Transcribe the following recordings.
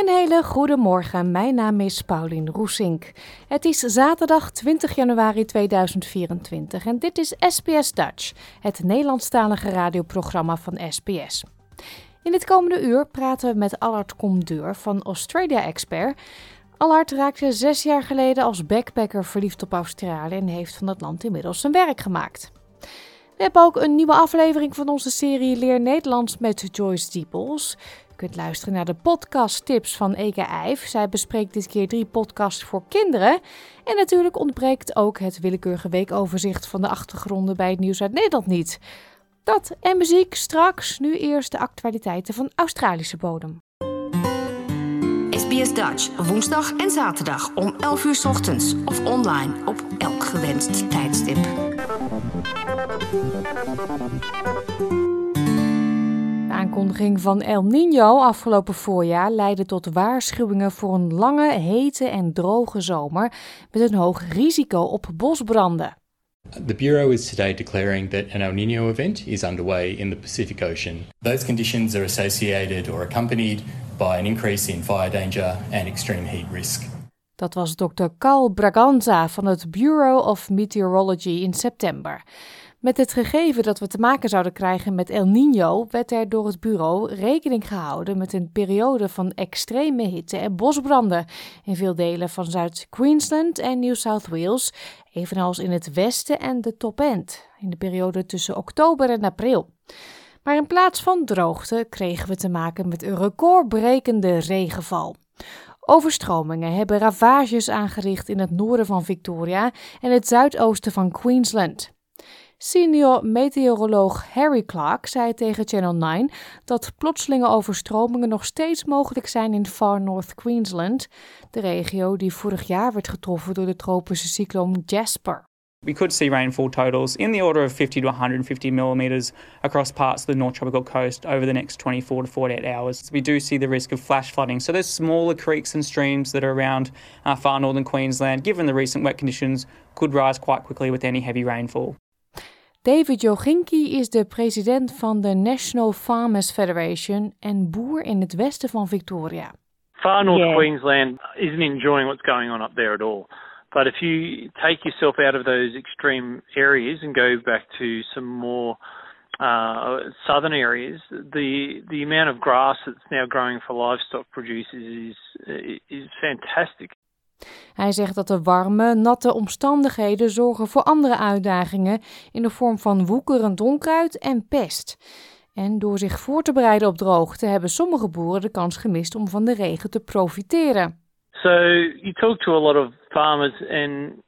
Een hele goede morgen. Mijn naam is Paulien Roesink. Het is zaterdag 20 januari 2024 en dit is SBS Dutch, het Nederlandstalige radioprogramma van SBS. In het komende uur praten we met Allard Comdeur van Australia Expert. Allard raakte zes jaar geleden als backpacker verliefd op Australië en heeft van het land inmiddels zijn werk gemaakt. We hebben ook een nieuwe aflevering van onze serie Leer Nederlands met Joyce Diepels. Kunt luisteren naar de podcast tips van Eke Eif. Zij bespreekt dit keer drie podcasts voor kinderen. En natuurlijk ontbreekt ook het willekeurige weekoverzicht van de achtergronden bij het nieuws uit Nederland niet. Dat en muziek straks, nu eerst de actualiteiten van Australische bodem. SBS Dutch, woensdag en zaterdag om 11 uur ochtends of online op elk gewenst tijdstip. De aankondiging van El Niño afgelopen voorjaar leidde tot waarschuwingen voor een lange, hete en droge zomer met een hoog risico op bosbranden. The Bureau is today declaring that an El Nino event is underway in the Pacific Ocean. Those conditions are associated or accompanied by an increase in fire danger and extreme heat risk. Dat was Dr. Carl Braganza van het Bureau of Meteorology in september. Met het gegeven dat we te maken zouden krijgen met El Niño werd er door het bureau rekening gehouden met een periode van extreme hitte en bosbranden in veel delen van Zuid-Queensland en New South Wales, evenals in het westen en de top end in de periode tussen oktober en april. Maar in plaats van droogte kregen we te maken met een recordbrekende regenval. Overstromingen hebben ravages aangericht in het noorden van Victoria en het zuidoosten van Queensland. Senior meteoroloog Harry Clark zei tegen Channel 9 dat plotselinge overstromingen nog steeds mogelijk zijn in Far North Queensland, de regio die vorig jaar werd getroffen door de tropische cycloon Jasper. We could see rainfall totals in the order of 50 to 150 millimetres across parts of the North Tropical Coast over the next 24 to 48 hours. We do see the risk of flash flooding. So there's smaller creeks and streams that are around uh, far northern Queensland, given the recent wet conditions, could rise quite quickly with any heavy rainfall. David Joginki is de president van de National Farmers Federation en boer in het westen van Victoria. Far North Yeah. Queensland isn't enjoying what's going on up there at all. But if you take yourself out of those extreme areas and go back to some more uh, southern areas, the the amount of grass that's now growing for livestock producers is is fantastic. Hij zegt dat de warme, natte omstandigheden zorgen voor andere uitdagingen in de vorm van woekerend onkruid en pest. En door zich voor te bereiden op droogte hebben sommige boeren de kans gemist om van de regen te profiteren. So you talk to a lot of farmers, and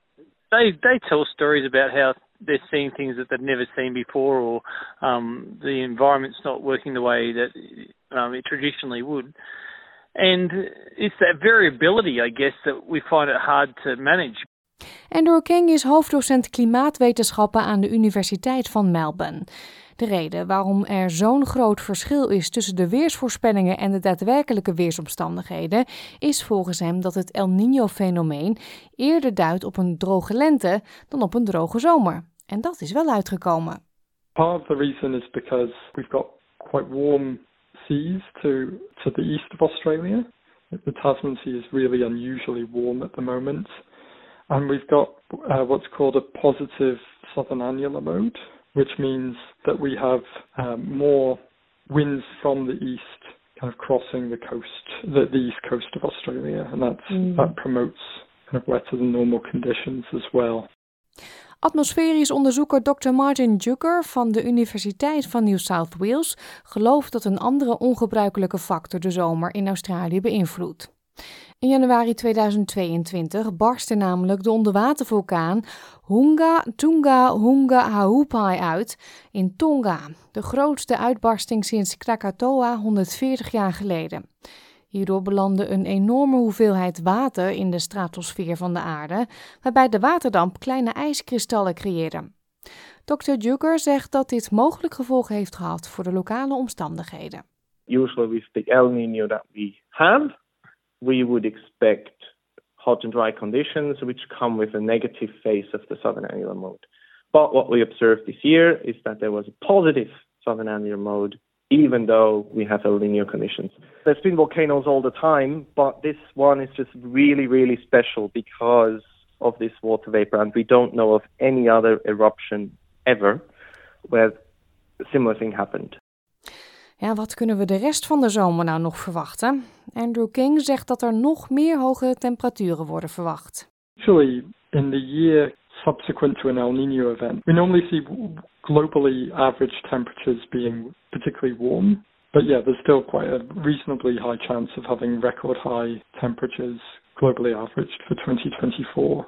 they they tell stories about how they're seeing things that they've never seen before, or um, the environment's not working the way that um, it traditionally would. And it's that variability, I guess, that we find it hard to manage. Andrew King is hoofddocent klimaatwetenschappen aan de Universiteit van Melbourne. De reden waarom er zo'n groot verschil is tussen de weersvoorspellingen en de daadwerkelijke weersomstandigheden is volgens hem dat het El Niño-fenomeen eerder duidt op een droge lente dan op een droge zomer. En dat is wel uitgekomen. Part of the reason is because we've got quite warm seas to to the east of Australia. The Tasman Sea is really unusually warm at the moment. And we've got uh, what's called a positive southern annular mode, which means that we have um, more winds from the east kind of crossing the coast, the, the east coast of Australia, and that's, that promotes kind of wetter than normal conditions as well. Atmosferisch onderzoeker Dr. Martin Jucker van de Universiteit van New South Wales gelooft dat een andere ongebruikelijke factor de zomer in Australië beïnvloedt. In januari 2022 barstte namelijk de onderwatervulkaan Hunga Tunga Hunga Haupai uit in Tonga, de grootste uitbarsting sinds Krakatoa 140 jaar geleden. Hierdoor belandde een enorme hoeveelheid water in de stratosfeer van de aarde, waarbij de waterdamp kleine ijskristallen creëerde. Dr. Jucker zegt dat dit mogelijk gevolgen heeft gehad voor de lokale omstandigheden. Usually with the El Nino that we have, we would expect hot and dry conditions which come with a negative phase of the southern annular mode. But what we observed this year is that there was a positive southern annular mode even though we have El Nino conditions. There's been volcanoes all the time, but this one is just really, really special because of this water vapor, and we don't know of any other eruption ever where a similar thing happened. Ja, wat kunnen we de rest van de zomer nou nog verwachten? Andrew King zegt dat er nog meer hoge temperaturen worden verwacht. Actually, in the year subsequent to an El Nino event, we normally see globally average temperatures being particularly warm. But yeah, there's still quite a reasonably high chance of having record high temperatures globally averaged for 2024.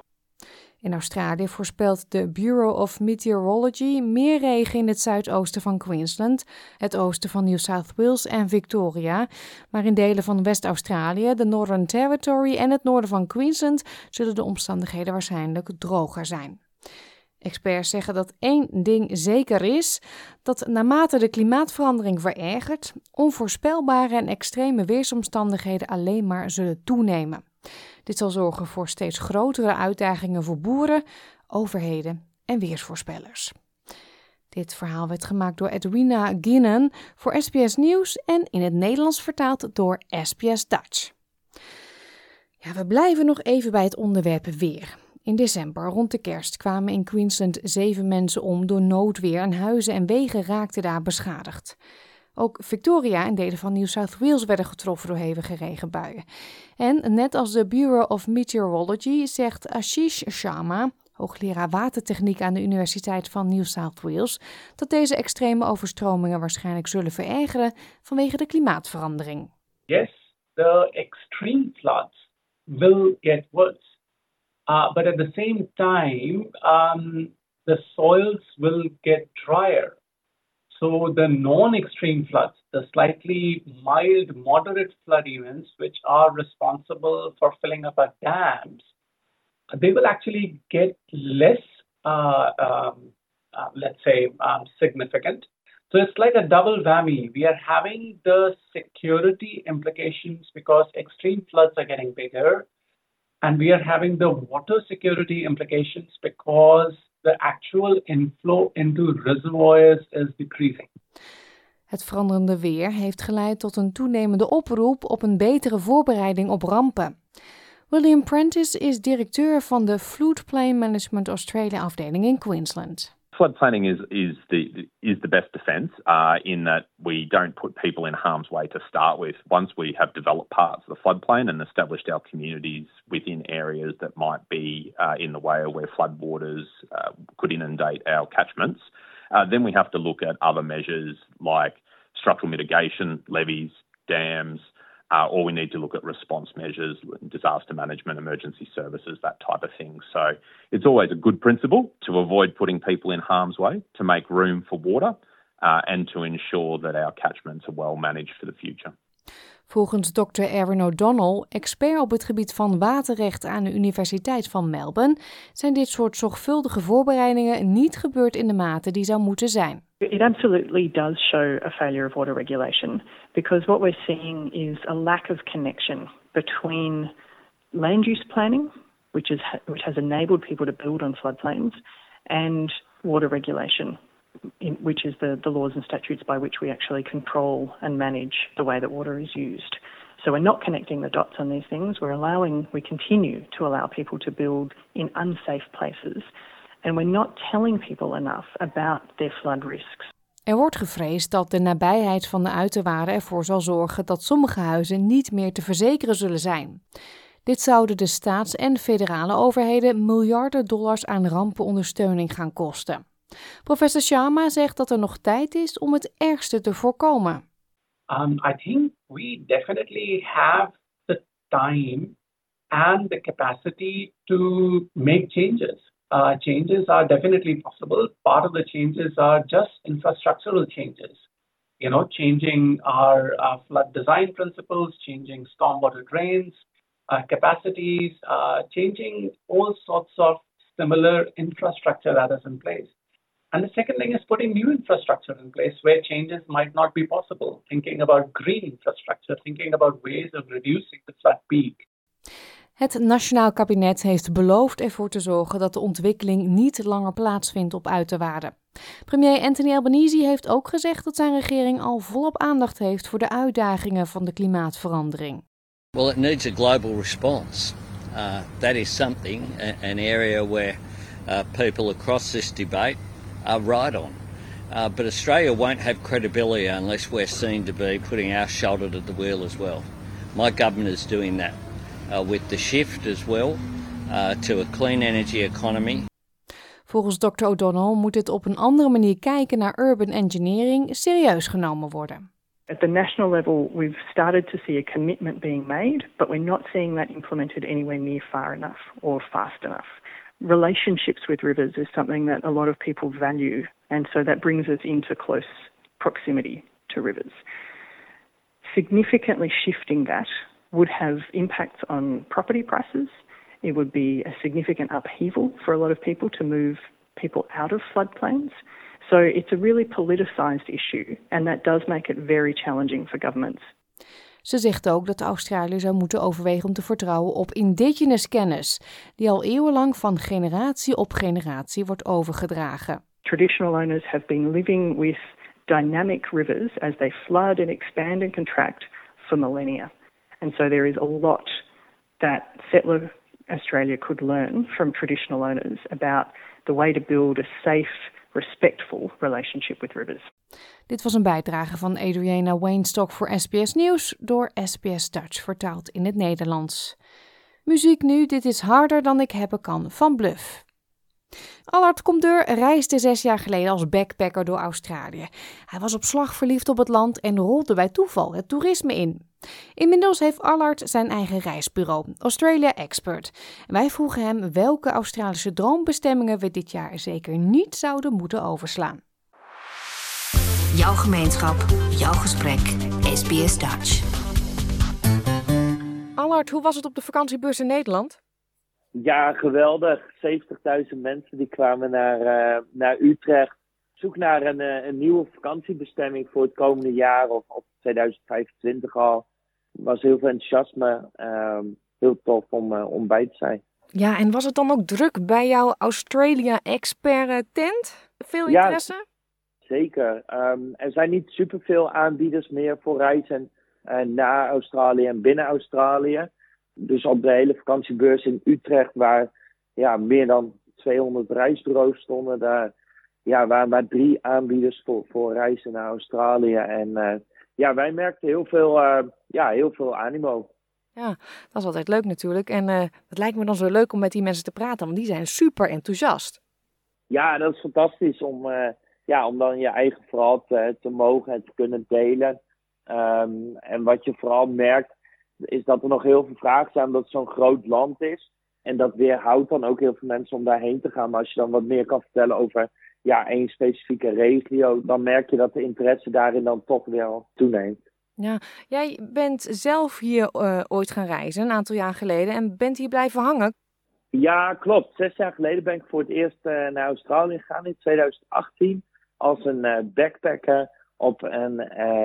In Australië voorspelt de Bureau of Meteorology meer regen in het zuidoosten van Queensland, het oosten van New South Wales en Victoria. Maar in delen van West-Australië, de Northern Territory en het noorden van Queensland zullen de omstandigheden waarschijnlijk droger zijn. Experts zeggen dat één ding zeker is: dat naarmate de klimaatverandering verergert, onvoorspelbare en extreme weersomstandigheden alleen maar zullen toenemen. Dit zal zorgen voor steeds grotere uitdagingen voor boeren, overheden en weersvoorspellers. Dit verhaal werd gemaakt door Edwina Ginnen voor SBS Nieuws en in het Nederlands vertaald door SBS Dutch. Ja, we blijven nog even bij het onderwerp weer. In december, rond de kerst, kwamen in Queensland zeven mensen om door noodweer en huizen en wegen raakten daar beschadigd. Ook Victoria en delen van New South Wales werden getroffen door hevige regenbuien. En net als de Bureau of Meteorology zegt Ashish Sharma, hoogleraar watertechniek aan de Universiteit van New South Wales, dat deze extreme overstromingen waarschijnlijk zullen verergeren vanwege de klimaatverandering. Yes, the extreme floods will get worse. Uh, but at the same time, um, the soils will get drier. So the non-extreme floods, the slightly mild, moderate flood events, which are responsible for filling up our dams, they will actually get less, uh, um, uh, let's say, um, significant. So it's like a double whammy. We are having the security implications because extreme floods are getting bigger, and we are having the water security implications because the actual inflow into reservoirs is decreasing. Het veranderende weer heeft geleid tot een toenemende oproep op een betere voorbereiding op rampen. William Prentice is directeur van de Floodplain Management Australia afdeling in Queensland. Flood planning is is the is the best defence uh, in that we don't put people in harm's way to start with. Once we have developed parts of the floodplain and established our communities within areas that might be uh, in the way of where floodwaters uh, could inundate our catchments, uh, then we have to look at other measures like structural mitigation, levees, dams, uh, or we need to look at response measures, disaster management, emergency services, that type of thing. So it's always a good principle to avoid putting people in harm's way, to make room for water, uh, and to ensure that our catchments are well managed for the future. Volgens Dr. Aaron O'Donnell, expert op het gebied van waterrecht aan de Universiteit van Melbourne, zijn dit soort zorgvuldige voorbereidingen niet gebeurd in de mate die zou moeten zijn. It absolutely does show a failure of water regulation because what we're seeing is a lack of connection between land use planning, which, is, which has enabled people to build on floodplains, and water regulation, in, which is the, the laws and statutes by which we actually control and manage the way that water is used. So we're not connecting the dots on these things. We're allowing, we continue to allow people to build in unsafe places and we're not telling people enough about their flood risks. Er wordt gevreesd dat de nabijheid van de uiterwaarden ervoor zal zorgen dat sommige huizen niet meer te verzekeren zullen zijn. Dit zouden de staats- en federale overheden miljarden dollars aan rampenondersteuning gaan kosten. Professor Sharma zegt dat er nog tijd is om het ergste te voorkomen. Um, I think we definitely have the time and the capacity to make changes. Uh, changes are definitely possible. Part of the changes are just infrastructural changes. You know, changing our uh, flood design principles, changing stormwater drains, uh, capacities, uh, changing all sorts of similar infrastructure that is in place. And the second thing is putting new infrastructure in place where changes might not be possible, thinking about green infrastructure, thinking about ways of reducing the flood peak. Het Nationaal Kabinet heeft beloofd ervoor te zorgen dat de ontwikkeling niet langer plaatsvindt op uiterwaarden. Premier Anthony Albanese heeft ook gezegd dat zijn regering al volop aandacht heeft voor de uitdagingen van de klimaatverandering. Well, it needs a global response. Uh, that is something, an area where uh, people across this debate are right on. Uh, but Australia won't have credibility unless we're seen to be putting our shoulder to the wheel as well. My government is doing that uh, with the shift as well uh, to a clean energy economy. Volgens Dr. O'Donnell moet het op een andere manier kijken naar urban engineering serieus genomen worden. At the national level, we've started to see a commitment being made, but we're not seeing that implemented anywhere near far enough or fast enough. Relationships with rivers is something that a lot of people value, and so that brings us into close proximity to rivers. Significantly shifting that would have impacts on property prices. It would be a significant upheaval for a lot of people to move people out of floodplains. So it's a really politicized issue, and that does make it very challenging for governments. Ze zegt ook dat Australië zou moeten overwegen om te vertrouwen op indigenous kennis, die al eeuwenlang van generatie op generatie wordt overgedragen. Traditional owners have been living with dynamic rivers as they flood and expand and contract for millennia. And so there is a lot that settler Australia could learn from traditional owners about the way to build a safe, respectful relationship with rivers. Dit was een bijdrage van Adriana Weinstock voor SBS Nieuws door SBS Dutch vertaald in het Nederlands. Muziek nu, dit is harder dan ik hebben kan van Bluff. Allard Comdeur reisde zes jaar geleden als backpacker door Australië. Hij was op slag verliefd op het land en rolde bij toeval het toerisme in. Inmiddels heeft Allard zijn eigen reisbureau, Australia Expert. wij vroegen hem welke Australische droombestemmingen we dit jaar zeker niet zouden moeten overslaan. Jouw gemeenschap, jouw gesprek, SBS Dutch. Allard, hoe was het op de vakantiebeurs in Nederland? Ja, geweldig. 70.000 mensen die kwamen naar, uh, naar Utrecht. Zoek naar een, uh, een, nieuwe vakantiebestemming voor het komende jaar of, of 2025 al. Er was heel veel enthousiasme. Uh, heel tof om, uh, om bij te zijn. Ja, en was het dan ook druk bij jouw Australia Expert tent? Veel interesse? Ja, zeker. Um, er zijn niet superveel aanbieders meer voor reizen naar Australië en binnen Australië dus op de hele vakantiebeurs in Utrecht, waar ja, meer dan 200 reisbureaus stonden, daar ja, waren maar drie aanbieders voor, voor reizen naar Australië. En uh, ja, wij merkten heel veel, uh, ja, heel veel animo. Ja, dat is altijd leuk natuurlijk. En uh, het lijkt me dan zo leuk om met die mensen te praten, want die zijn super enthousiast. Ja, dat is fantastisch om, ja, om dan je eigen verhaal te, te mogen en te kunnen delen. Um, en wat je vooral merkt, is dat er nog heel veel vragen zijn omdat het zo'n groot land is. En dat weerhoudt dan ook heel veel mensen om daarheen te gaan. Maar als je dan wat meer kan vertellen over ja, één specifieke regio, dan merk je dat de interesse daarin dan toch wel toeneemt. Ja, jij bent zelf hier uh, ooit gaan reizen, een aantal jaar geleden, en bent hier blijven hangen. Ja, klopt. Zes jaar geleden ben ik voor het eerst uh, naar Australië gegaan in 2018 als een uh, backpacker op een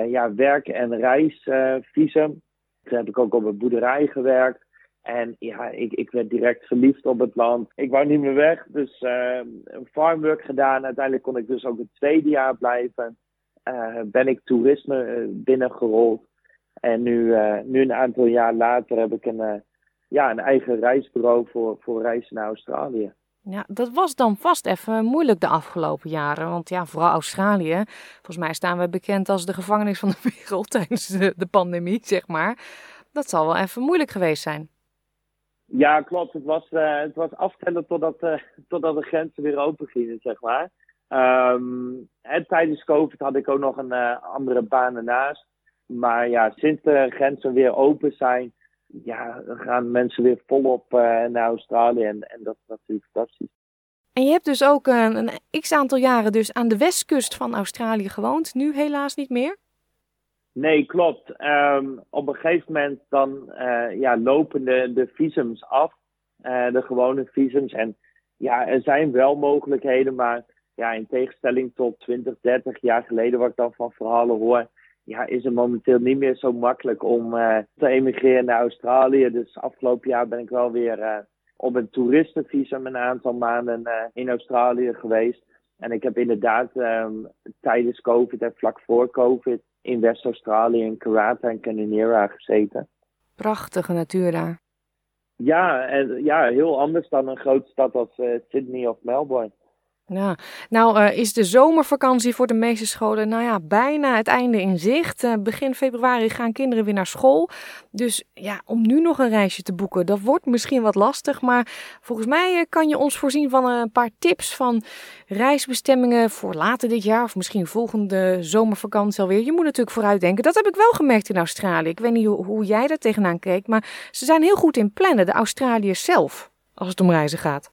ja, werk- en reisvisum. Toen heb ik ook op een boerderij gewerkt. En ja, ik, ik werd direct verliefd op het land. Ik wou niet meer weg, dus uh, farmwork gedaan. Uiteindelijk kon ik dus ook het tweede jaar blijven. Uh, ben ik toerisme uh, binnengerold. En nu, nu een aantal jaar later heb ik een, ja, een eigen reisbureau voor, voor reizen naar Australië. Ja, dat was dan vast even moeilijk de afgelopen jaren. Want ja, vooral Australië. Volgens mij staan we bekend als de gevangenis van de wereld tijdens de, de pandemie, zeg maar. Dat zal wel even moeilijk geweest zijn. Ja, klopt. Het was, uh, het was aftellen totdat, uh, totdat de grenzen weer open gingen, zeg maar. En tijdens COVID had ik ook nog een uh, andere baan ernaast. Maar ja, sinds de grenzen weer open zijn, ja, gaan mensen weer volop naar Australië. En, en dat is natuurlijk fantastisch. En je hebt dus ook een, een x aantal jaren dus aan de westkust van Australië gewoond. Nu helaas niet meer? Nee, klopt. Um, op een gegeven moment dan uh, ja, lopen de, de visums af. Uh, de gewone visums. En ja, er zijn wel mogelijkheden, maar ja, in tegenstelling tot 20, 30 jaar geleden, wat ik dan van verhalen hoor, ja, is het momenteel niet meer zo makkelijk om uh, te emigreren naar Australië. Dus afgelopen jaar ben ik wel weer op een toeristenvisum een aantal maanden in Australië geweest. En ik heb inderdaad um, tijdens COVID en vlak voor COVID in West-Australië, in Karata en Canonera gezeten. Prachtige natuur daar. Ja, en, ja, heel anders dan een grote stad als Sydney of Melbourne. Ja, nou uh, is de zomervakantie voor de meeste scholen nou ja, bijna het einde in zicht. Uh, begin februari gaan kinderen weer naar school. Dus ja, om nu nog een reisje te boeken, dat wordt misschien wat lastig. Maar volgens mij uh, kan je ons voorzien van een paar tips van reisbestemmingen voor later dit jaar. Of misschien volgende zomervakantie alweer. Je moet natuurlijk vooruitdenken. Dat heb ik wel gemerkt in Australië. Ik weet niet hoe, hoe jij daar tegenaan keek. Maar ze zijn heel goed in plannen, de Australiërs zelf, als het om reizen gaat.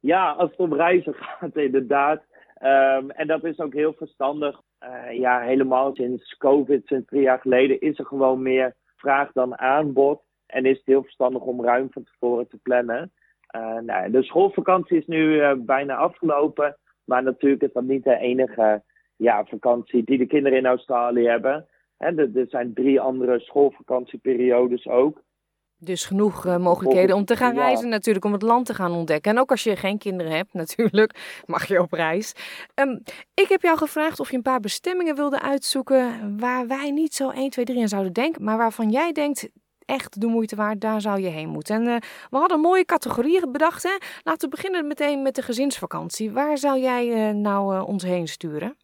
Ja, als het om reizen gaat, inderdaad. Um, en dat is ook heel verstandig. Uh, ja, helemaal sinds COVID, sinds drie jaar geleden, is er gewoon meer vraag dan aanbod. En is het heel verstandig om ruim van tevoren te plannen. Uh, nou, de schoolvakantie is nu uh, bijna afgelopen. Maar natuurlijk is dat niet de enige ja, vakantie die de kinderen in Australië hebben. En er zijn drie andere schoolvakantieperiodes ook. Dus genoeg uh, mogelijkheden om te gaan reizen, natuurlijk, om het land te gaan ontdekken. En ook als je geen kinderen hebt, natuurlijk, mag je op reis. Um, ik heb jou gevraagd of je een paar bestemmingen wilde uitzoeken waar wij niet zo 1, 2, 3 aan zouden denken, maar waarvan jij denkt, echt de moeite waard, daar zou je heen moeten. En uh, we hadden mooie categorieën bedacht. Hè? Laten we beginnen meteen met de gezinsvakantie. Waar zou jij uh, nou ons heen sturen?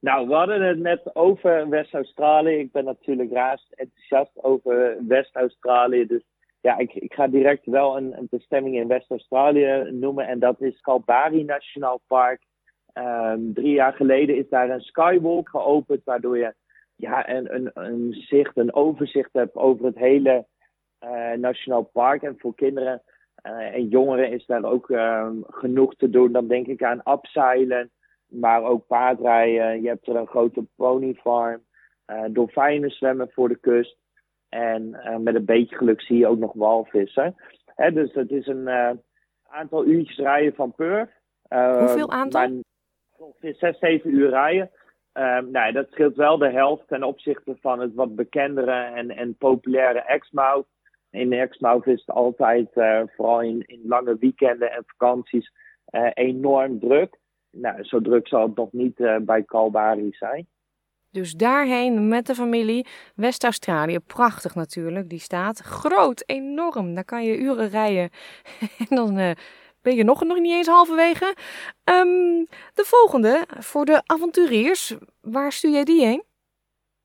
Nou, we hadden het net over West-Australië. Ik ben natuurlijk raast enthousiast over West-Australië. Dus ja, ik, ik ga direct wel een, een bestemming in West-Australië noemen. En dat is Kalbari Nationaal Park. Um, drie jaar geleden is daar een skywalk geopend, waardoor je ja, een, een, zicht, een overzicht hebt over het hele uh, Nationaal Park. En voor kinderen uh, en jongeren is daar ook um, genoeg te doen. Dan denk ik aan abseilen maar ook paardrijden. Je hebt er een grote ponyfarm. Uh, dolfijnen zwemmen voor de kust. En uh, met een beetje geluk zie je ook nog walvissen. Hè, dus het is een uh, aantal uurtjes rijden van Perth. Hoeveel aantal? Ongeveer 6, 7 uur rijden. Um, nou, dat scheelt wel de helft ten opzichte van het wat bekendere en, en populaire Exmouth. In Exmouth is het altijd, vooral in, in lange weekenden en vakanties, enorm druk nou, zo druk zal het nog niet uh, bij Kalbari zijn. Dus daarheen met de familie. West-Australië, prachtig natuurlijk, die staat. Groot, enorm. Daar kan je uren rijden. en dan uh, ben je nog, nog niet eens halverwege. Um, de volgende, voor de avonturiers. Waar stuur jij die heen?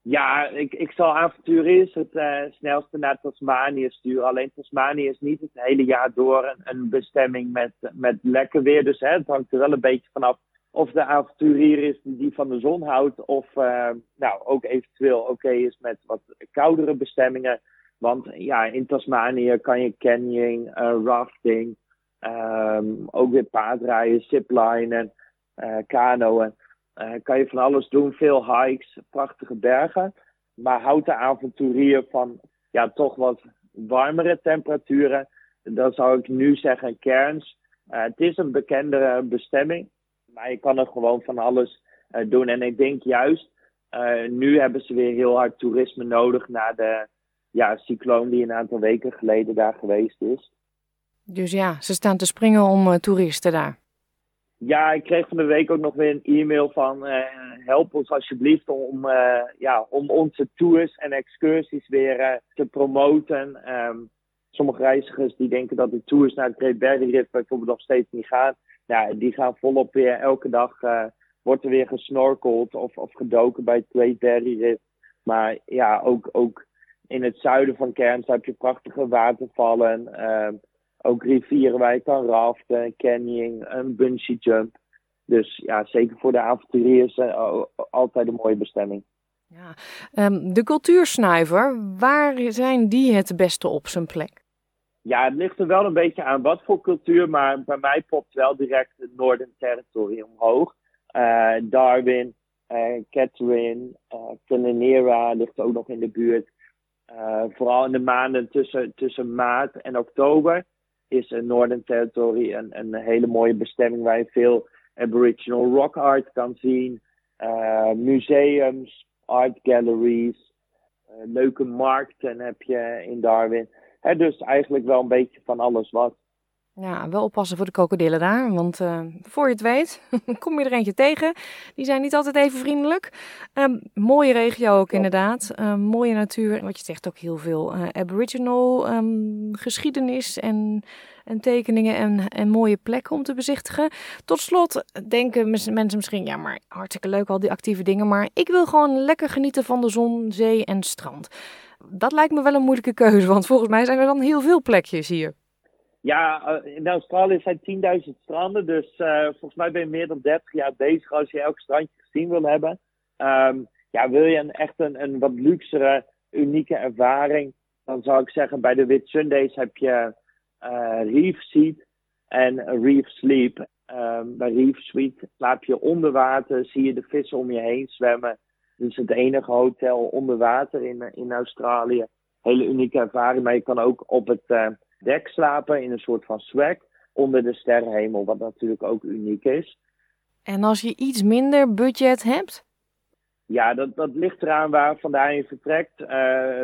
Ja, ik, ik zal avonturiers het uh, snelste naar Tasmanië sturen. Alleen Tasmanië is niet het hele jaar door een, een bestemming met, met lekker weer. Dus hè, het hangt er wel een beetje vanaf of de avonturier is die van de zon houdt. Of uh, nou, ook eventueel oké is met wat koudere bestemmingen. Want ja, in Tasmanië kan je canyoning, uh, rafting, um, ook weer paardrijden, ziplinen, kanoën. Uh, kan je van alles doen, veel hikes, prachtige bergen. Maar houdt de avonturier van ja, toch wat warmere temperaturen. Dan zou ik nu zeggen Cairns. Uh, het is een bekende bestemming, maar je kan er gewoon van alles uh, doen. En ik denk juist, nu hebben ze weer heel hard toerisme nodig na de ja, cycloon die een aantal weken geleden daar geweest is. Dus ja, ze staan te springen om toeristen daar. Ja, ik kreeg van de week ook nog weer een e-mail van uh, help ons alsjeblieft om, uh, ja, om onze tours en excursies weer uh, te promoten. Um, sommige reizigers die denken dat de tours naar het Great Barrier Reef bijvoorbeeld nog steeds niet gaan. Nou, die gaan volop weer elke dag wordt er weer gesnorkeld of, of gedoken bij het Great Barrier Reef. Maar ja, ook, ook in het zuiden van Cairns heb je prachtige watervallen. Ehm, ook rivieren waar je kan raften, canyoning, een bungee jump. Dus ja, zeker voor de avonturiers uh, altijd een mooie bestemming. Ja. Um, de cultuursnuiver, waar zijn die het beste op zijn plek? Ja, het ligt er wel een beetje aan wat voor cultuur, maar bij mij popt wel direct het Northern Territory omhoog. Uh, Darwin, uh, Catherine, uh, ligt ook nog in de buurt. vooral in de maanden tussen, tussen maart en oktober is Northern Territory een, een hele mooie bestemming waar je veel Aboriginal rock art kan zien. museums, art galleries, leuke markten heb je in Darwin dus eigenlijk wel een beetje van alles wat. Ja, wel oppassen voor de krokodillen daar. Want uh, voor je het weet, kom je er eentje tegen. Die zijn niet altijd even vriendelijk. Um, mooie regio ook inderdaad. Um, mooie natuur. Wat je zegt ook heel veel uh, aboriginal um, geschiedenis en, en tekeningen en, en mooie plekken om te bezichtigen. Tot slot denken mensen misschien, ja maar hartstikke leuk al die actieve dingen. Maar ik wil gewoon lekker genieten van de zon, zee en strand dat lijkt me wel een moeilijke keuze, want volgens mij zijn er dan heel veel plekjes hier. Ja, eh, in Australië zijn 10.000 stranden, dus uh, volgens mij ben je meer dan 30 jaar bezig als je elk strandje gezien wil hebben. Um, ja, wil je een, echt een, een wat luxere, unieke ervaring, dan zou ik zeggen bij de Wit Sundays heb je uh, Reef Seat en Reef Sleep. Um, bij Reef Suite slaap je onder water, zie je de vissen om je heen zwemmen. Het is het enige hotel onder water in, in Australië. Hele unieke ervaring. Maar je kan ook op het dek slapen in een soort van swag onder de sterrenhemel. Wat natuurlijk ook uniek is. En als je iets minder budget hebt? Ja, dat, dat ligt eraan waar vandaan je vertrekt. Uh,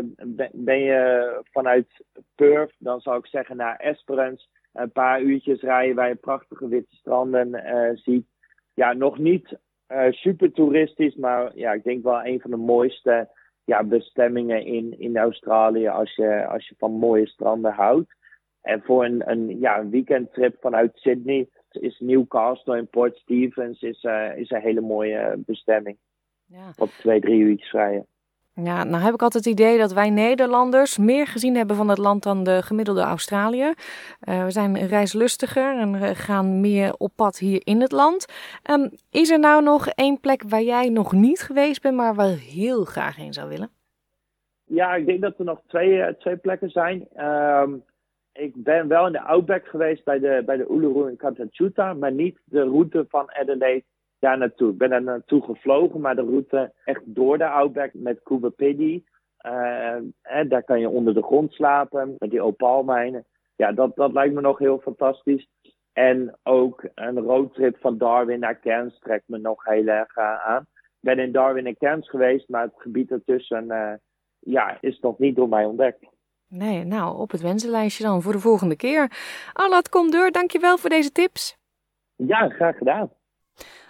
ben je vanuit Perth, dan zou ik zeggen naar Esperance. Een paar uurtjes rijden waar je prachtige witte stranden uh, ziet. Ja, nog niet uh, super toeristisch, maar ja, ik denk wel een van de mooiste ja, bestemmingen in, in Australië als je, als je van mooie stranden houdt. En voor een, een, ja, een weekendtrip vanuit Sydney is Newcastle en Port Stephens is, uh, is een hele mooie bestemming. Ja. Op twee, drie uurtjes rijden. Ja, nou heb ik altijd het idee dat wij Nederlanders meer gezien hebben van het land dan de gemiddelde Australië. Uh, we zijn reislustiger en gaan meer op pad hier in het land. Um, is er nou nog één plek waar jij nog niet geweest bent, maar wel heel graag heen zou willen? Ja, ik denk dat er nog twee, twee plekken zijn. Um, ik ben wel in de Outback geweest bij de, bij de Uluru in Katachuta, maar niet de route van Adelaide daar naartoe. Ik ben daar naartoe gevlogen, maar de route echt door de Outback met Cuba Pedy. Uh, daar kan je onder de grond slapen met die opaalmijnen. Ja, dat, dat lijkt me nog heel fantastisch. En ook een roadtrip van Darwin naar Cairns trekt me nog heel erg uh, aan. Ik ben in Darwin en Cairns geweest, maar het gebied ertussen uh, ja, is nog niet door mij ontdekt. Nee, nou, op het wensenlijstje dan voor de volgende keer. Allard, kom door. Dankjewel voor deze tips. Ja, graag gedaan.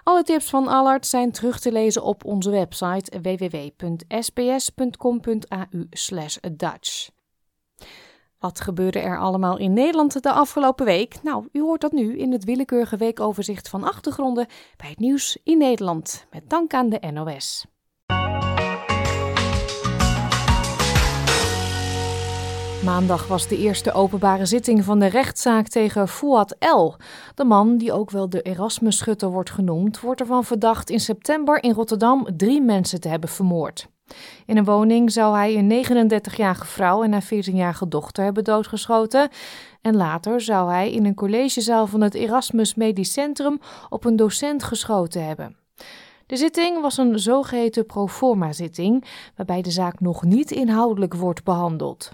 Alle tips van Allard zijn terug te lezen op onze website www.sbs.com.au/dutch. Wat gebeurde er allemaal in Nederland de afgelopen week? Nou, u hoort dat nu in het willekeurige weekoverzicht van achtergronden bij het nieuws in Nederland, met dank aan de NOS. Maandag was de eerste openbare zitting van de rechtszaak tegen Fouad L. De man, die ook wel de Erasmus-schutter wordt genoemd, wordt ervan verdacht in september in Rotterdam drie mensen te hebben vermoord. In een woning zou hij een 39-jarige vrouw en haar 14-jarige dochter hebben doodgeschoten. En later zou hij in een collegezaal van het Erasmus Medisch Centrum op een docent geschoten hebben. De zitting was een zogeheten proforma-zitting, waarbij de zaak nog niet inhoudelijk wordt behandeld.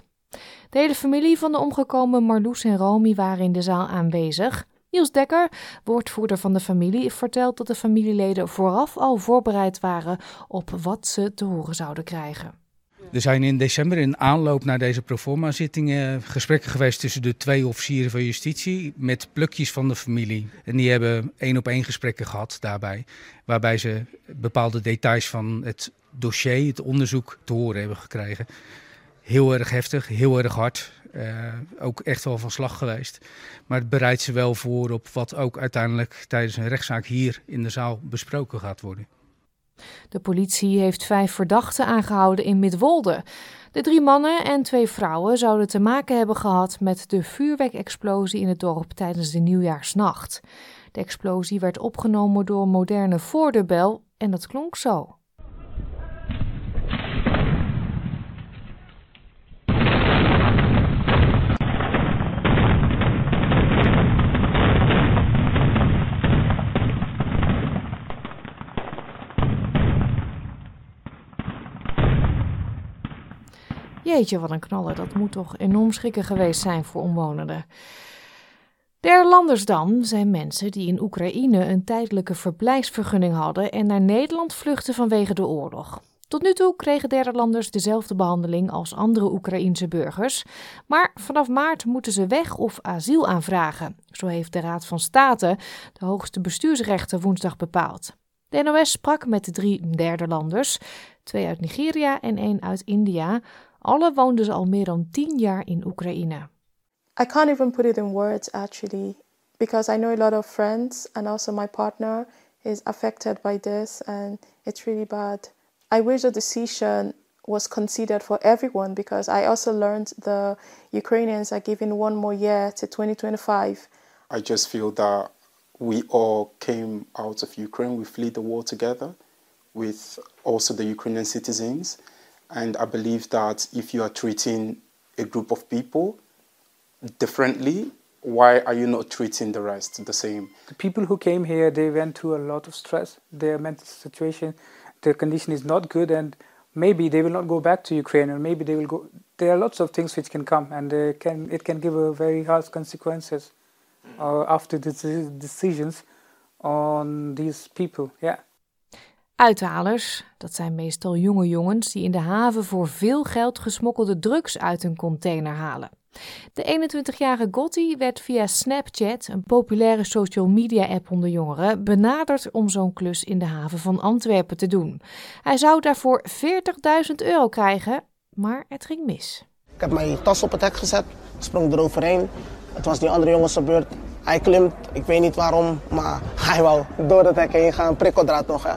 De hele familie van de omgekomen Marloes en Romy waren in de zaal aanwezig. Niels Dekker, woordvoerder van de familie, vertelt dat de familieleden vooraf al voorbereid waren op wat ze te horen zouden krijgen. Er zijn in december in aanloop naar deze proforma-zittingen gesprekken geweest tussen de twee officieren van justitie met plukjes van de familie. En die hebben één op één gesprekken gehad daarbij, waarbij ze bepaalde details van het dossier, het onderzoek, te horen hebben gekregen heel erg heftig, heel erg hard. Uh, ook echt wel van slag geweest. Maar het bereidt ze wel voor op wat ook uiteindelijk tijdens een rechtszaak hier in de zaal besproken gaat worden. De politie heeft vijf verdachten aangehouden in Midwolde. De drie mannen en twee vrouwen zouden te maken hebben gehad met de vuurwerkexplosie in het dorp tijdens de nieuwjaarsnacht. De explosie werd opgenomen door moderne voordeurbel en dat klonk zo. Jeetje, wat een knaller. Dat moet toch enorm schrikken geweest zijn voor omwonenden. Derde landers dan zijn mensen die in Oekraïne een tijdelijke verblijfsvergunning hadden en naar Nederland vluchten vanwege de oorlog. Tot nu toe kregen derde landers dezelfde behandeling als andere Oekraïense burgers, maar vanaf maart moeten ze weg of asiel aanvragen. Zo heeft de Raad van State, de hoogste bestuursrechter, woensdag bepaald. De NOS sprak met de drie derde landers, twee uit Nigeria en één uit India, alle woonden ze al meer dan tien jaar in Oekraïne. I can't even put it in words actually, because I know a lot of friends and also my partner is affected by this and it's really bad. I wish the decision was considered for everyone because I also learned the Ukrainians are given one more year to 2025. I just feel that we all came out of Ukraine, we fled the war together with also the Ukrainian citizens. And I believe that if you are treating a group of people differently, why are you not treating the rest the same? The people who came here, they went through a lot of stress. Their mental situation, their condition is not good, and maybe they will not go back to Ukraine, or maybe they will go. There are lots of things which can come, and can, it can give a very harsh consequences uh, after the decisions on these people. Yeah. Uithalers, dat zijn meestal jonge jongens die in de haven voor veel geld gesmokkelde drugs uit een container halen. De 21-jarige Gotti werd via Snapchat, een populaire social media app onder jongeren, benaderd om zo'n klus in de haven van Antwerpen te doen. Hij zou daarvoor 40.000 euro krijgen, maar het ging mis. Ik heb mijn tas op het hek gezet, sprong eroverheen. Het was die andere jongens beurt. Hij klimt, ik weet niet waarom, maar hij wou door het hek heen gaan, prikkeldraad nog. Hè.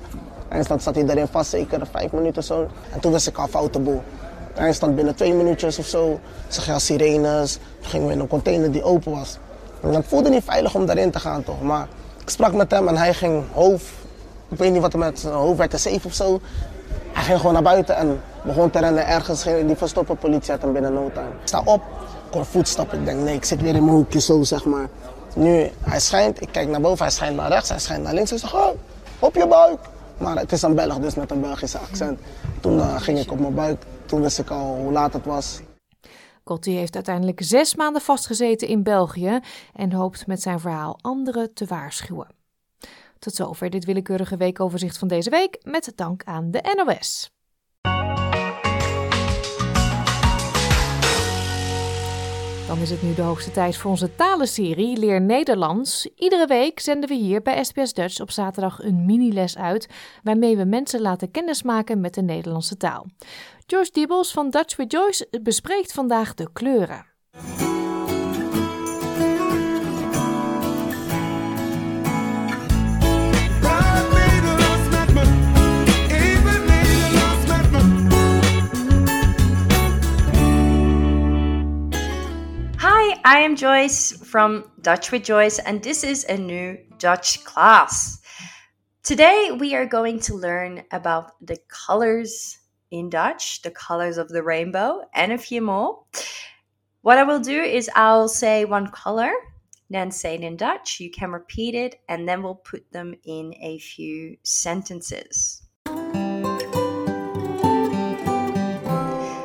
Eindstand zat hij erin vast, zeker vijf minuten zo. En toen wist ik al foute boel. Eindstand binnen twee minuutjes of zo, zag je al sirenes. Toen gingen we in een container die open was. En het voelde niet veilig om daarin te gaan toch. Maar ik sprak met hem en hij ging hoofd, ik weet niet wat er met zijn hoofd werd, te safe of zo. Hij ging gewoon naar buiten en begon te rennen ergens. Die verstoppen politie had hem binnen no time. Ik sta op, ik hoor voetstappen. Ik denk nee, ik zit weer in mijn hoekje zo zeg maar. Nu, hij schijnt, ik kijk naar boven, hij schijnt naar rechts, hij schijnt naar links. Ik zeg, oh, op je buik. Maar het is een Belg, dus met een Belgische accent. Toen uh, ging ik op mijn buik. Toen wist ik al hoe laat het was. Cotti heeft uiteindelijk zes maanden vastgezeten in België en hoopt met zijn verhaal anderen te waarschuwen. Tot zover dit willekeurige weekoverzicht van deze week, met dank aan de NOS. Dan is het nu de hoogste tijd voor onze talenserie Leer Nederlands. Iedere week zenden we hier bij SBS Dutch op zaterdag een mini-les uit, waarmee we mensen laten kennismaken met de Nederlandse taal. Joyce Diebels van Dutch with Joyce bespreekt vandaag de kleuren. I am Joyce from Dutch with Joyce, and this is a new Dutch class. Today, we are going to learn about the colors in Dutch, the colors of the rainbow, and a few more. What I will do is I'll say one color, then say it in Dutch. You can repeat it, and then we'll put them in a few sentences.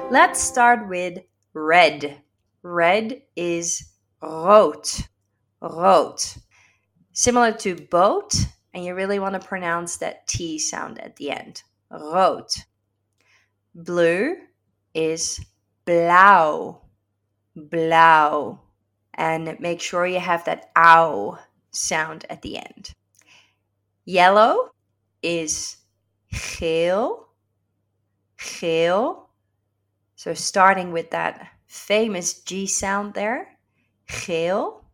Let's start with red. Red is rood. Rood. Similar to boat, and you really want to pronounce that T sound at the end. Rood. Blue is blau. Blau. And make sure you have that ow sound at the end. Yellow is geel. Geel. So starting with that famous G sound there. Geel.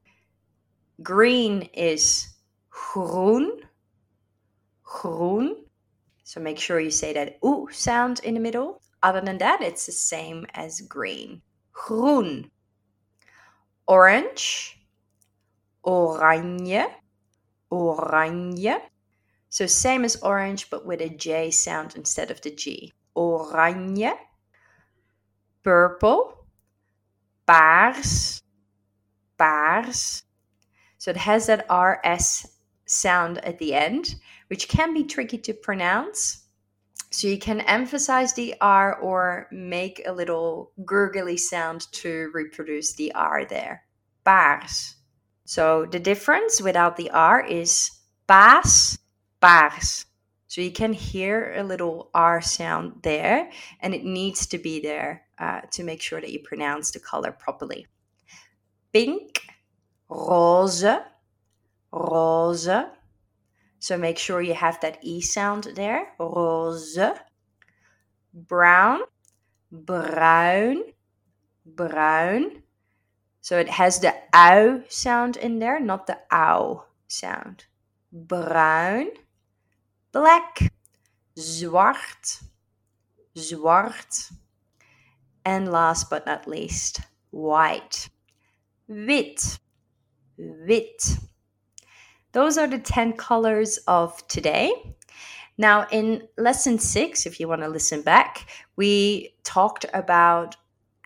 Green is groen. Groen. So make sure you say that oo sound in the middle. Other than that, it's the same as green. Groen. Orange. Oranje. Oranje. So same as orange, but with a J sound instead of the G. Oranje. Purple. Paars. Paars. So it has that RS sound at the end, which can be tricky to pronounce. So you can emphasize the R or make a little gurgly sound to reproduce the R there. Paars. So the difference without the R is paas, paars. So you can hear a little R sound there, and it needs to be there uh, to make sure that you pronounce the color properly. Pink, rose, rose. So make sure you have that E sound there. Rose. Brown, bruin, bruin. So it has the ow sound in there, not the ow sound. Bruin, black, zwart, zwart. And last but not least, white. Wit, wit. Those are the 10 colors of today. Now, in lesson six, if you want to listen back, we talked about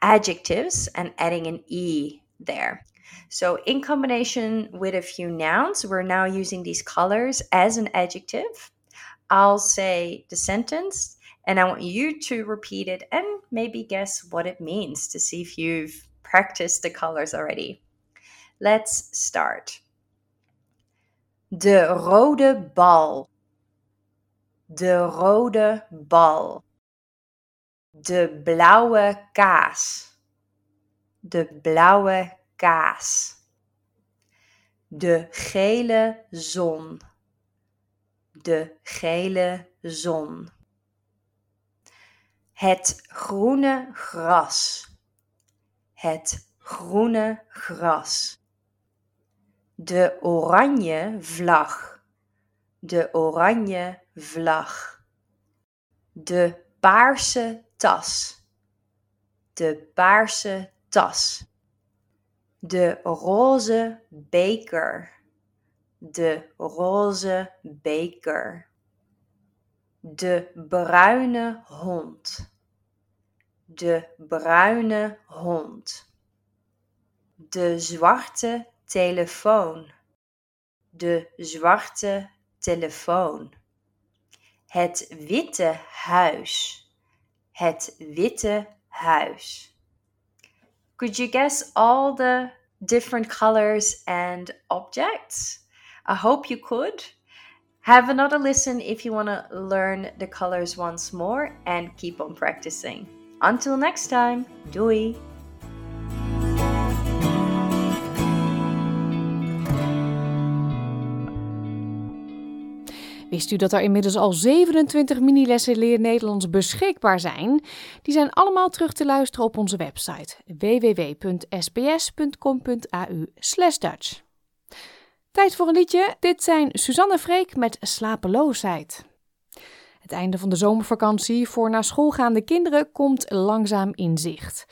adjectives and adding an E there. So, in combination with a few nouns, we're now using these colors as an adjective. I'll say the sentence, and I want you to repeat it and maybe guess what it means to see if you've practiced the colors already. Let's start. De rode bal. De rode bal. De blauwe kaas. De blauwe kaas. De gele zon. De gele zon. Het groene gras. Het groene gras. De oranje vlag. De oranje vlag. De paarse tas. De paarse tas. De roze beker. De roze beker. De bruine hond. De bruine hond. De zwarte telefoon. De zwarte telefoon. Het witte huis. Het witte huis. Could you guess all the different colors and objects? I hope you could. Have another listen if you want to learn the colors once more and keep on practicing. Until next time, doei! Wist u dat er inmiddels al 27 minilessen Leer Nederlands beschikbaar zijn? Die zijn allemaal terug te luisteren op onze website www.sbs.com.au Dutch. Tijd voor een liedje. Dit zijn Suzanne Freek met Slapeloosheid. Het einde van de zomervakantie voor naar school gaande kinderen komt langzaam in zicht.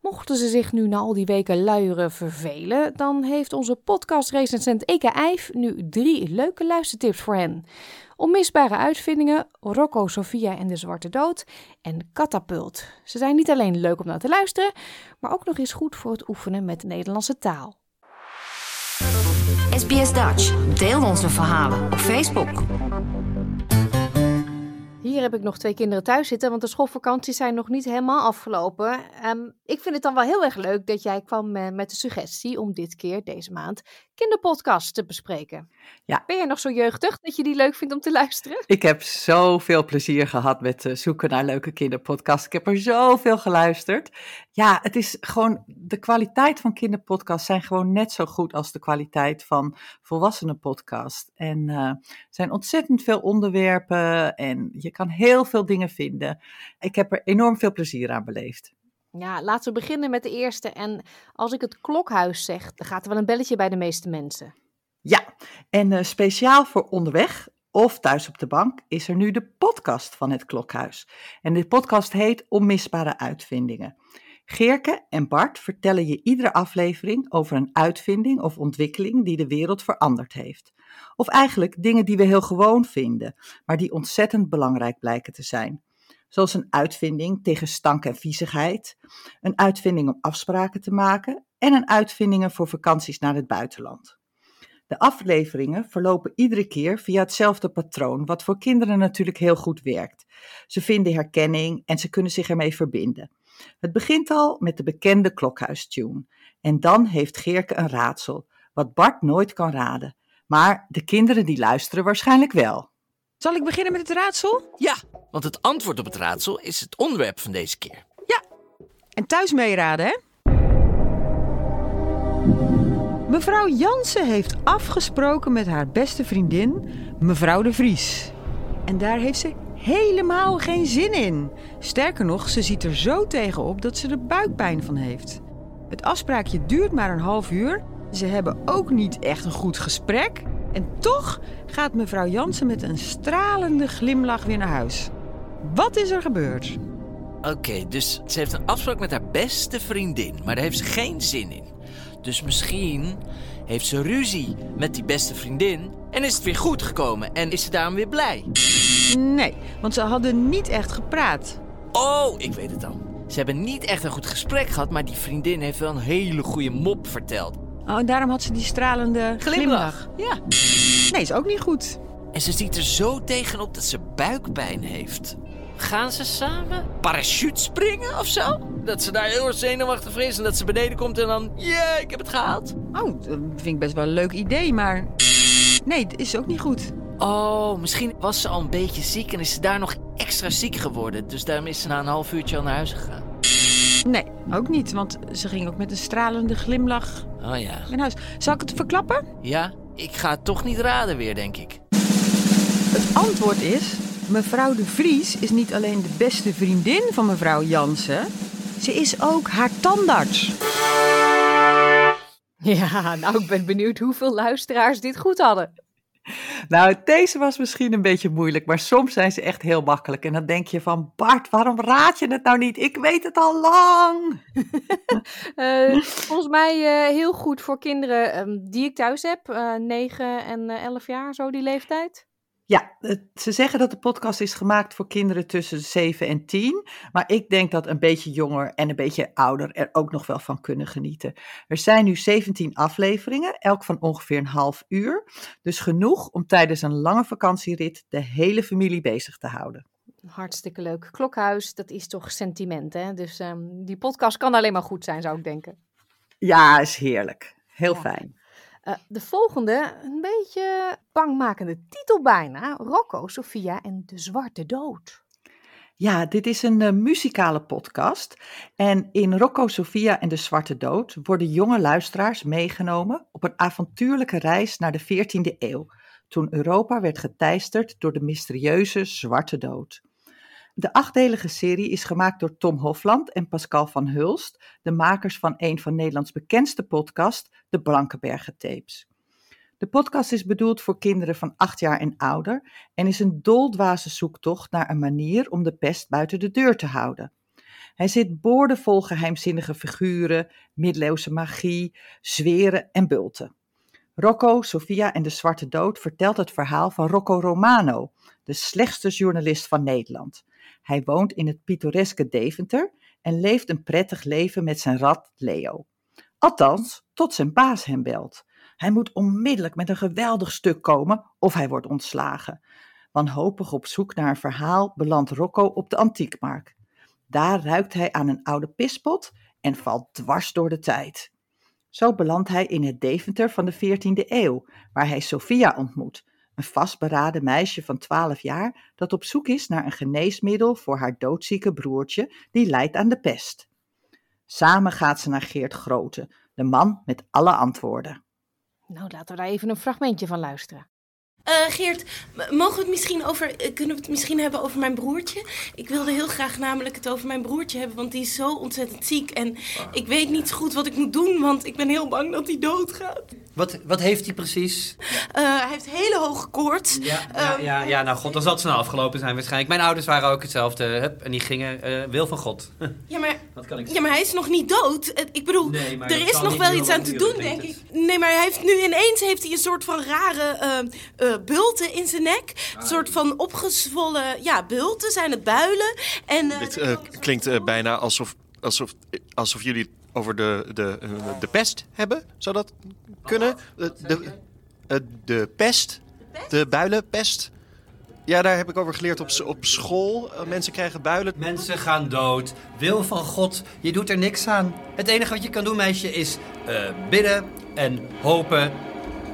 Mochten ze zich nu na al die weken luieren vervelen, dan heeft onze podcastrecensent Eke Eif nu drie leuke luistertips voor hen. Onmisbare uitvindingen, Rocco, Sofia en de Zwarte Dood en Catapult. Ze zijn niet alleen leuk om naar te luisteren, maar ook nog eens goed voor het oefenen met de Nederlandse taal. SBS Dutch. Deel onze verhalen op Facebook. Hier heb ik nog twee kinderen thuis zitten, want de schoolvakanties zijn nog niet helemaal afgelopen. Um, ik vind het dan wel heel erg leuk dat jij kwam uh, met de suggestie om dit keer, deze maand, kinderpodcast te bespreken. Ja. Ben je nog zo jeugdig dat je die leuk vindt om te luisteren? Ik heb zoveel plezier gehad met uh, zoeken naar leuke kinderpodcasts. Ik heb er zoveel geluisterd. Ja, het is gewoon, de kwaliteit van kinderpodcasts zijn gewoon net zo goed als de kwaliteit van volwassenenpodcast. En uh, er zijn ontzettend veel onderwerpen en je kan heel veel dingen vinden. Ik heb er enorm veel plezier aan beleefd. Ja, laten we beginnen met de eerste. En als ik het klokhuis zeg, dan gaat er wel een belletje bij de meeste mensen. Ja, en uh, speciaal voor onderweg of thuis op de bank is er nu de podcast van het Klokhuis. En de podcast heet Onmisbare Uitvindingen. Geerke en Bart vertellen je iedere aflevering over een uitvinding of ontwikkeling die de wereld veranderd heeft. Of eigenlijk dingen die we heel gewoon vinden, maar die ontzettend belangrijk blijken te zijn. Zoals een uitvinding tegen stank en viezigheid, een uitvinding om afspraken te maken en een uitvindingen voor vakanties naar het buitenland. De afleveringen verlopen iedere keer via hetzelfde patroon, wat voor kinderen natuurlijk heel goed werkt. Ze vinden herkenning en ze kunnen zich ermee verbinden. Het begint al met de bekende klokhuistune. En dan heeft Geerke een raadsel, wat Bart nooit kan raden. Maar de kinderen die luisteren waarschijnlijk wel. Zal ik beginnen met het raadsel? Ja, want het antwoord op het raadsel is het onderwerp van deze keer. Ja, en thuis meeraden, hè? Mevrouw Jansen heeft afgesproken met haar beste vriendin, mevrouw de Vries. En daar heeft ze helemaal geen zin in. Sterker nog, ze ziet er zo tegenop dat ze er buikpijn van heeft. Het afspraakje duurt maar een half uur. Ze hebben ook niet echt een goed gesprek. En toch gaat mevrouw Jansen met een stralende glimlach weer naar huis. Wat is er gebeurd? Oké, dus ze heeft een afspraak met haar beste vriendin, maar daar heeft ze geen zin in. Dus misschien heeft ze ruzie met die beste vriendin en is het weer goed gekomen en is ze daarom weer blij. Nee, want ze hadden niet echt gepraat. Oh, ik weet het dan. Ze hebben niet echt een goed gesprek gehad, maar die vriendin heeft wel een hele goede mop verteld. Oh, en daarom had ze die stralende glimlach. Ja. Nee, is ook niet goed. En ze ziet er zo tegenop dat ze buikpijn heeft. Gaan ze samen parachute springen of zo? Dat ze daar heel erg zenuwachtig voor is en dat ze beneden komt en dan... Yeah, ik heb het gehaald. Oh, dat vind ik best wel een leuk idee, maar... Nee, is ook niet goed. Oh, misschien was ze al een beetje ziek en is ze daar nog extra ziek geworden. Dus daarom is ze na een half uurtje al naar huis gegaan. Nee, ook niet, want ze ging ook met een stralende glimlach Oh ja. in huis. Zal ik het verklappen? Ja, ik ga het toch niet raden weer, denk ik. Het antwoord is... Mevrouw de Vries is niet alleen de beste vriendin van mevrouw Jansen... ze is ook haar tandarts. Ja, nou, ik ben benieuwd hoeveel luisteraars dit goed hadden. Nou, deze was misschien een beetje moeilijk, maar soms zijn ze echt heel makkelijk. En dan denk je van, Bart, waarom raad je het nou niet? Ik weet het al lang. Eh, volgens mij eh, heel goed voor kinderen ehm, die ik thuis heb. eh 9 en eh 11 jaar, zo die leeftijd. Ja, ze zeggen dat de podcast is gemaakt voor kinderen tussen 7 en 10. Maar ik denk dat een beetje jonger en een beetje ouder er ook nog wel van kunnen genieten. Er zijn nu 17 afleveringen, elk van ongeveer een half uur. Dus genoeg om tijdens een lange vakantierit de hele familie bezig te houden. Hartstikke leuk. Klokhuis, dat is toch sentiment, hè? Dus ehm, die podcast kan alleen maar goed zijn, zou ik denken. Ja, is heerlijk. Heel fijn. Eh, de volgende, een beetje bangmakende titel bijna. Rocco, Sofia en de Zwarte Dood. Ja, dit is een eh, muzikale podcast. En in Rocco, Sofia en de Zwarte Dood worden jonge luisteraars meegenomen op een avontuurlijke reis naar de 14e eeuw, toen Europa werd geteisterd door de mysterieuze Zwarte Dood. De achtdelige serie is gemaakt door Tom Hofland en Pascal van Hulst, de makers van een van Nederlands bekendste podcast, de Blankenbergen Tapes. De podcast is bedoeld voor kinderen van 8 jaar en ouder en is een doldwaze zoektocht naar een manier om de pest buiten de deur te houden. Hij zit boordevol geheimzinnige figuren, middeleeuwse magie, zweren en bulten. Rocco, Sofia en de Zwarte Dood vertelt het verhaal van Rocco Romano, de slechtste journalist van Nederland. Hij woont in het pittoreske Deventer en leeft een prettig leven met zijn rat Leo. Althans, tot zijn baas hem belt. Hij moet onmiddellijk met een geweldig stuk komen of hij wordt ontslagen. Wanhopig op zoek naar een verhaal belandt Rocco op de antiekmarkt. Daar ruikt hij aan een oude pispot en valt dwars door de tijd. Zo belandt hij in het Deventer van de 14e eeuw, waar hij Sophia ontmoet, een vastberaden meisje van 12 jaar dat op zoek is naar een geneesmiddel voor haar doodzieke broertje die lijdt aan de pest. Samen gaat ze naar Geert Grote, de man met alle antwoorden. Nou, laten we daar even een fragmentje van luisteren. Eh, Geert, mogen we het misschien over, eh, kunnen we het misschien hebben over mijn broertje? Ik wilde heel graag namelijk het over mijn broertje hebben, want die is zo ontzettend ziek. En ik weet niet zo goed wat ik moet doen, want ik ben heel bang dat hij doodgaat. Wat, wat heeft hij precies? Eh, hij heeft hele hoge koorts. Ja, ja, Ehm, ja, ja, nou god, dan zal het snel afgelopen zijn waarschijnlijk. Mijn ouders waren ook hetzelfde. Hup, en die gingen, wil van God. Ja maar, Wat kan ik ja, maar hij is nog niet dood. Ik bedoel, Nee, er is nog wel iets aan te doen, denk ik. Nee, maar hij heeft nu ineens heeft hij een soort van rare bulten in zijn nek. Een soort van opgezwollen, ja, bulten zijn het builen. En, eh, Dit eh, klinkt eh, bijna alsof, alsof, alsof jullie het over de, de, de pest hebben. Zou dat kunnen? De, de, de pest? De builenpest? Ja, daar heb ik over geleerd op, op school. Mensen krijgen builen. Mensen gaan dood. Wil van God, je doet er niks aan. Het enige wat je kan doen, meisje, is eh, bidden en hopen.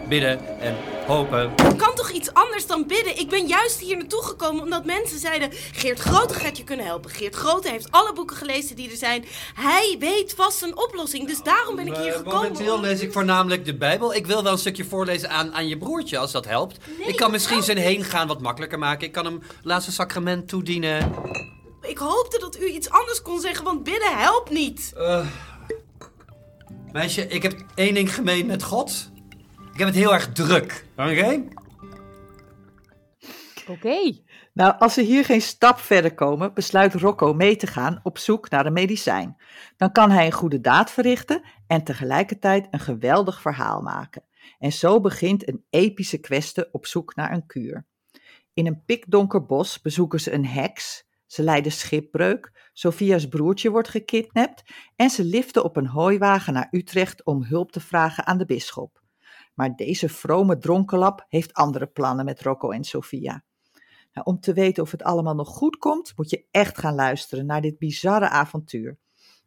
Bidden en hopen. Het kan toch iets anders dan bidden? Ik ben juist hier naartoe gekomen omdat mensen zeiden... Geert Grote gaat je kunnen helpen. Geert Grote heeft alle boeken gelezen die er zijn. Hij weet vast een oplossing. Dus daarom ben ik hier Eh, gekomen. Momenteel lees ik voornamelijk de Bijbel. Ik wil wel een stukje voorlezen aan, aan je broertje, als dat helpt. ik kan misschien zijn heen gaan wat makkelijker maken. Ik kan hem laatste sacrament toedienen. Ik hoopte dat u iets anders kon zeggen, want bidden helpt niet. Eh, meisje, ik heb één ding gemeen met God. Ik heb het heel erg druk. Oké? Oké. Nou, als ze hier geen stap verder komen, besluit Rocco mee te gaan op zoek naar een medicijn. Dan kan hij een goede daad verrichten en tegelijkertijd een geweldig verhaal maken. En zo begint een epische kweste op zoek naar een kuur. In een pikdonker bos bezoeken ze een heks. Ze lijden schipbreuk. Sophia's broertje wordt gekidnapt. En ze liften op een hooiwagen naar Utrecht om hulp te vragen aan de bisschop. Maar deze vrome dronkenlap heeft andere plannen met Rocco en Sophia. Nou, om te weten of het allemaal nog goed komt, moet je echt gaan luisteren naar dit bizarre avontuur.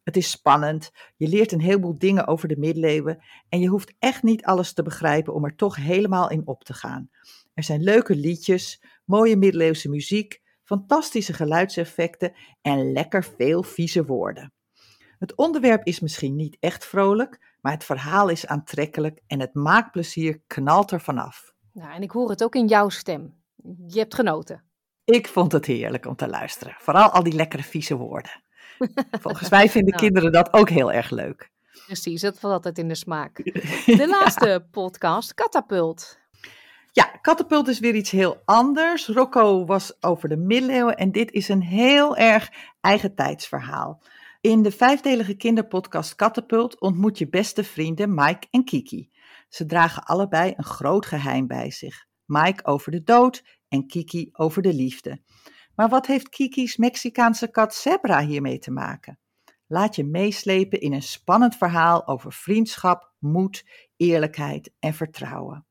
Het is spannend, je leert een heleboel dingen over de middeleeuwen en je hoeft echt niet alles te begrijpen om er toch helemaal in op te gaan. Er zijn leuke liedjes, mooie middeleeuwse muziek, fantastische geluidseffecten en lekker veel vieze woorden. Het onderwerp is misschien niet echt vrolijk, maar het verhaal is aantrekkelijk en het maakplezier knalt er vanaf. Nou, en ik hoor het ook in jouw stem. Je hebt genoten. Ik vond het heerlijk om te luisteren. Vooral al die lekkere vieze woorden. Volgens mij vinden Nou. kinderen dat ook heel erg leuk. Precies, dat valt altijd in de smaak. De laatste podcast, Catapult. Ja, Katapult is weer iets heel anders. Rocco was over de middeleeuwen en dit is een heel erg eigen tijdsverhaal. In de vijfdelige kinderpodcast Katapult ontmoet je beste vrienden Mike en Kiki. Ze dragen allebei een groot geheim bij zich. Mike over de dood en Kiki over de liefde. Maar wat heeft Kiki's Mexicaanse kat Zebra hiermee te maken? Laat je meeslepen in een spannend verhaal over vriendschap, moed, eerlijkheid en vertrouwen.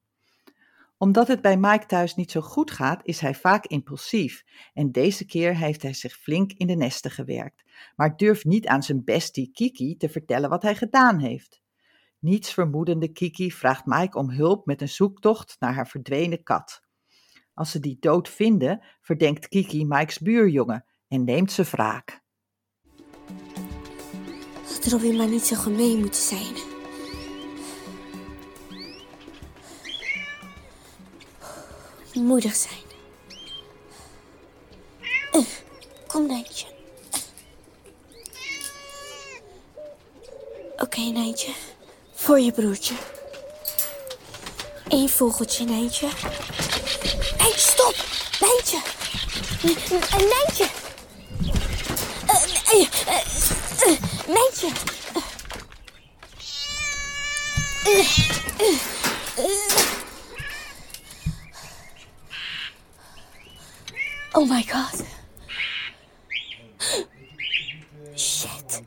Omdat het bij Mike thuis niet zo goed gaat, is hij vaak impulsief. En deze keer heeft hij zich flink in de nesten gewerkt, maar durft niet aan zijn bestie Kiki te vertellen wat hij gedaan heeft. Niets vermoedende Kiki vraagt Mike om hulp met een zoektocht naar haar verdwenen kat. Als ze die dood vinden, verdenkt Kiki Mike's buurjongen en neemt ze wraak. Had Robin maar niet zo gemeen moeten zijn. Moedig zijn. Eh, Kom, Nijntje. Oké, Nijntje. Voor je broertje. Eén vogeltje, Nijntje. Hé, stop! Nijntje! Nijntje! Eh, eh, eh, Nijntje! Oh my god. Shit.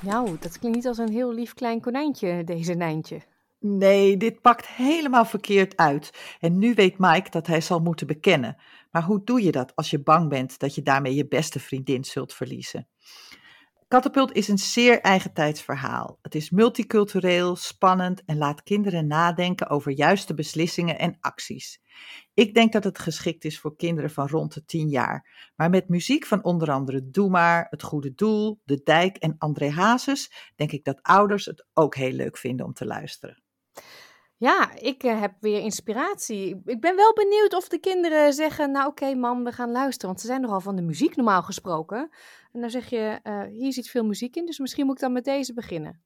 Nou, dat klinkt niet als een heel lief klein konijntje, deze Nijntje. Nee, dit pakt helemaal verkeerd uit. En nu weet Mike dat hij zal moeten bekennen. Maar hoe doe je dat als je bang bent dat je daarmee je beste vriendin zult verliezen? Katapult is een zeer eigentijds verhaal. Het is multicultureel, spannend en laat kinderen nadenken over juiste beslissingen en acties. Ik denk dat het geschikt is voor kinderen van rond de 10 jaar. Maar met muziek van onder andere Doe maar, Het Goede Doel, De Dijk en André Hazes denk ik dat ouders het ook heel leuk vinden om te luisteren. Ja, ik eh, heb weer inspiratie. Ik ben wel benieuwd of de kinderen zeggen, nou oké mam, we gaan luisteren. Want ze zijn nogal van de muziek normaal gesproken. En dan zeg je, eh, hier zit veel muziek in, dus misschien moet ik dan met deze beginnen.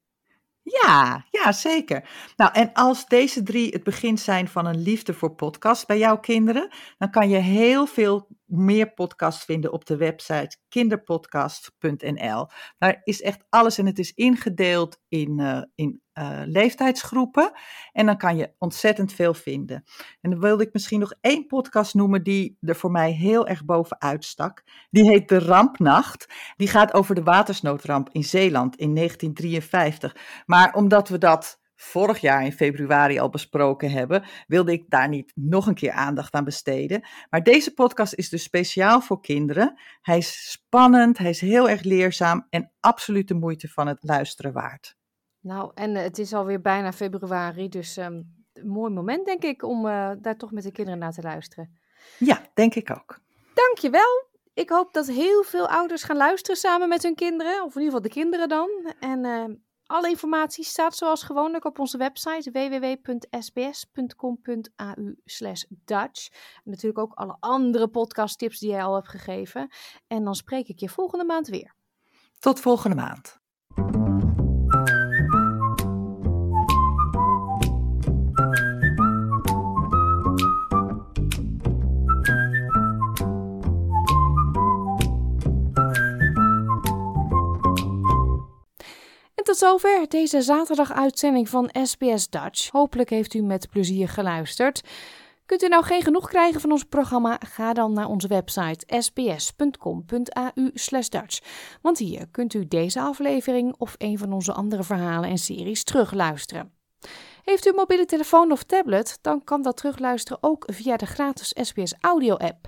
Ja, ja, zeker. Nou, en als deze drie het begin zijn van een liefde voor podcast bij jouw kinderen, dan kan je heel veel meer podcasts vinden op de website kinderpodcast.nl. Daar is echt alles en het is ingedeeld in, uh, in uh, leeftijdsgroepen. En dan kan je ontzettend veel vinden. En dan wilde ik misschien nog één podcast noemen die er voor mij heel erg bovenuit stak. Die heet De Rampnacht. Die gaat over de watersnoodramp in Zeeland in 1953. Maar omdat we dat vorig jaar in februari al besproken hebben, wilde ik daar niet nog een keer aandacht aan besteden. Maar deze podcast is dus speciaal voor kinderen. Hij is spannend, hij is heel erg leerzaam en absoluut de moeite van het luisteren waard. Nou, en uh, het is alweer bijna februari, dus um, een mooi moment denk ik om uh, daar toch met de kinderen naar te luisteren. Ja, denk ik ook. Dankjewel. Ik hoop dat heel veel ouders gaan luisteren samen met hun kinderen, of in ieder geval de kinderen dan. En uh, alle informatie staat zoals gewoonlijk op onze website www.sbs.com.au Dutch. Natuurlijk ook alle andere podcasttips die jij al hebt gegeven. En dan spreek ik je volgende maand weer. Tot volgende maand. Tot zover deze zaterdag-uitzending van SBS Dutch. Hopelijk heeft u met plezier geluisterd. Kunt u nou geen genoeg krijgen van ons programma? Ga dan naar onze website sbs.com.au Dutch. Want hier kunt u deze aflevering of een van onze andere verhalen en series terugluisteren. Heeft u een mobiele telefoon of tablet, dan kan dat terugluisteren ook via de gratis SBS Audio app.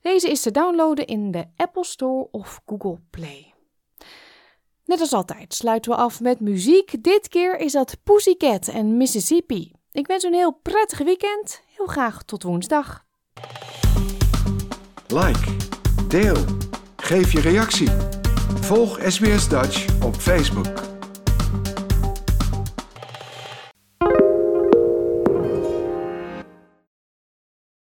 Deze is te downloaden in de Apple Store of Google Play. Net als altijd sluiten we af met muziek. Dit keer is dat Pussycat en Mississippi. Ik wens een heel prettig weekend. Heel graag tot woensdag. Like, deel, geef je reactie. Volg SBS Dutch op Facebook.